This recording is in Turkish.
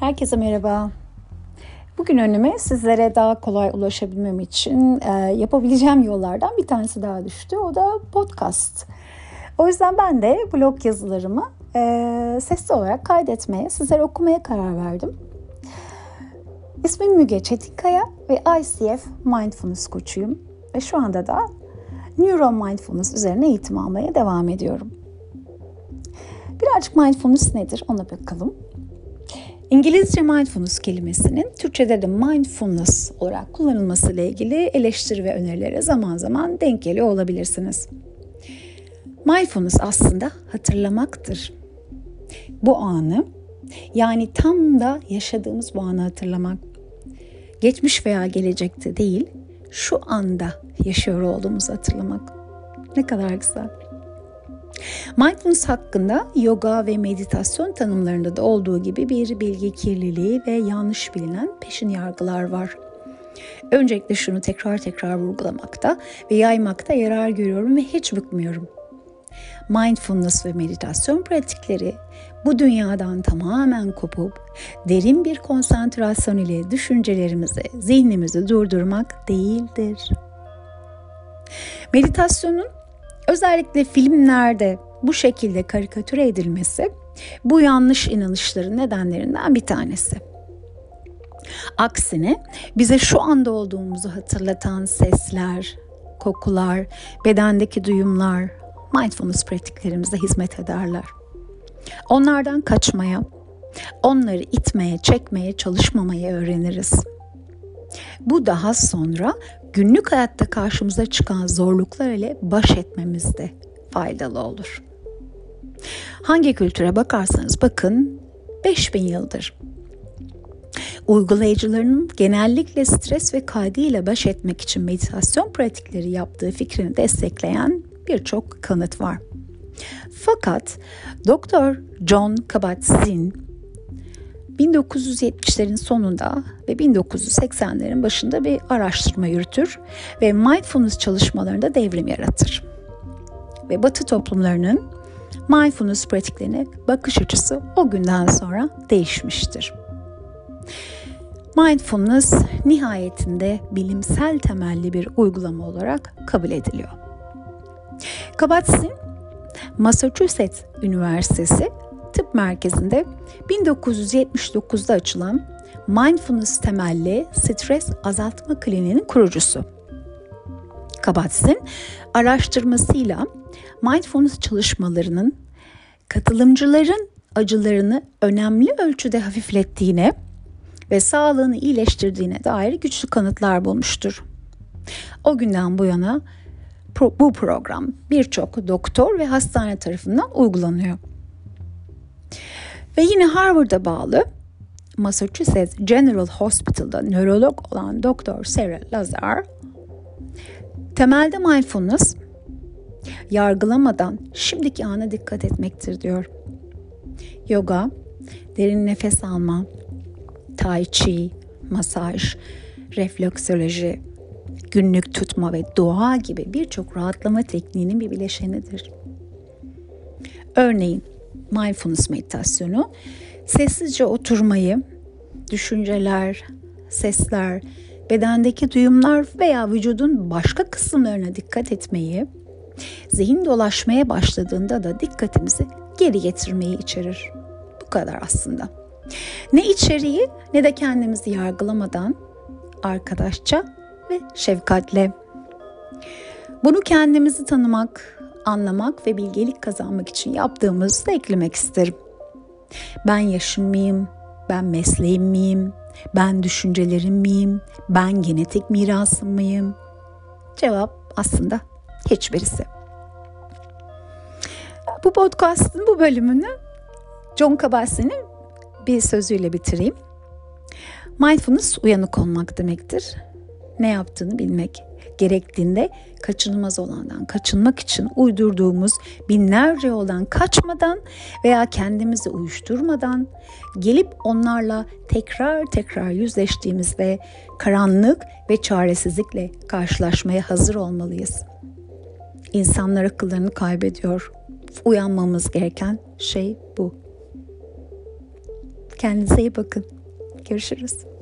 Herkese merhaba. Bugün önüme sizlere daha kolay ulaşabilmem için e, yapabileceğim yollardan bir tanesi daha düştü. O da podcast. O yüzden ben de blog yazılarımı e, sesli olarak kaydetmeye, sizlere okumaya karar verdim. İsmim Müge Çetinkaya ve ICF Mindfulness koçuyum. Ve şu anda da Neuro Mindfulness üzerine eğitim almaya devam ediyorum. Birazcık mindfulness nedir ona bakalım. İngilizce mindfulness kelimesinin Türkçe'de de mindfulness olarak kullanılması ile ilgili eleştiri ve önerilere zaman zaman denk geliyor olabilirsiniz. Mindfulness aslında hatırlamaktır. Bu anı yani tam da yaşadığımız bu anı hatırlamak. Geçmiş veya gelecekte değil, şu anda yaşıyor olduğumuzu hatırlamak. Ne kadar güzel. Mindfulness hakkında yoga ve meditasyon tanımlarında da olduğu gibi bir bilgi kirliliği ve yanlış bilinen peşin yargılar var. Öncelikle şunu tekrar tekrar vurgulamakta ve yaymakta yarar görüyorum ve hiç bıkmıyorum. Mindfulness ve meditasyon pratikleri bu dünyadan tamamen kopup derin bir konsantrasyon ile düşüncelerimizi, zihnimizi durdurmak değildir. Meditasyonun Özellikle filmlerde bu şekilde karikatüre edilmesi bu yanlış inanışların nedenlerinden bir tanesi. Aksine bize şu anda olduğumuzu hatırlatan sesler, kokular, bedendeki duyumlar mindfulness pratiklerimize hizmet ederler. Onlardan kaçmaya, onları itmeye, çekmeye, çalışmamaya öğreniriz. Bu daha sonra günlük hayatta karşımıza çıkan zorluklar ile baş etmemizde faydalı olur. Hangi kültüre bakarsanız bakın 5000 yıldır uygulayıcılarının genellikle stres ve kaygı ile baş etmek için meditasyon pratikleri yaptığı fikrini destekleyen birçok kanıt var. Fakat Dr. John Kabat-Zinn 1970'lerin sonunda ve 1980'lerin başında bir araştırma yürütür ve mindfulness çalışmalarında devrim yaratır. Ve Batı toplumlarının mindfulness pratiklerine bakış açısı o günden sonra değişmiştir. Mindfulness nihayetinde bilimsel temelli bir uygulama olarak kabul ediliyor. Kabat-Zinn, Massachusetts Üniversitesi Tıp Merkezi'nde 1979'da açılan Mindfulness temelli stres azaltma kliniğinin kurucusu. Kabats'in araştırmasıyla mindfulness çalışmalarının katılımcıların acılarını önemli ölçüde hafiflettiğine ve sağlığını iyileştirdiğine dair güçlü kanıtlar bulmuştur. O günden bu yana bu program birçok doktor ve hastane tarafından uygulanıyor. Ve yine Harvard'a bağlı Massachusetts General Hospital'da nörolog olan Doktor Sarah Lazar temelde mindfulness yargılamadan şimdiki ana dikkat etmektir diyor. Yoga, derin nefes alma, tai chi, masaj, refleksoloji, günlük tutma ve dua gibi birçok rahatlama tekniğinin bir bileşenidir. Örneğin mindfulness meditasyonu sessizce oturmayı, düşünceler, sesler, bedendeki duyumlar veya vücudun başka kısımlarına dikkat etmeyi, zihin dolaşmaya başladığında da dikkatimizi geri getirmeyi içerir. Bu kadar aslında. Ne içeriği ne de kendimizi yargılamadan arkadaşça ve şefkatle. Bunu kendimizi tanımak, anlamak ve bilgelik kazanmak için yaptığımızı da eklemek isterim. Ben yaşım mıyım? Ben mesleğim miyim? Ben düşüncelerim miyim? Ben genetik mirasım mıyım? Cevap aslında hiçbirisi. Bu podcast'ın bu bölümünü John Kabat-Zinn'in bir sözüyle bitireyim. Mindfulness uyanık olmak demektir. Ne yaptığını bilmek gerektiğinde kaçınılmaz olandan kaçınmak için uydurduğumuz binlerce yoldan kaçmadan veya kendimizi uyuşturmadan gelip onlarla tekrar tekrar yüzleştiğimizde karanlık ve çaresizlikle karşılaşmaya hazır olmalıyız. İnsanlar akıllarını kaybediyor. Uyanmamız gereken şey bu. Kendinize iyi bakın. Görüşürüz.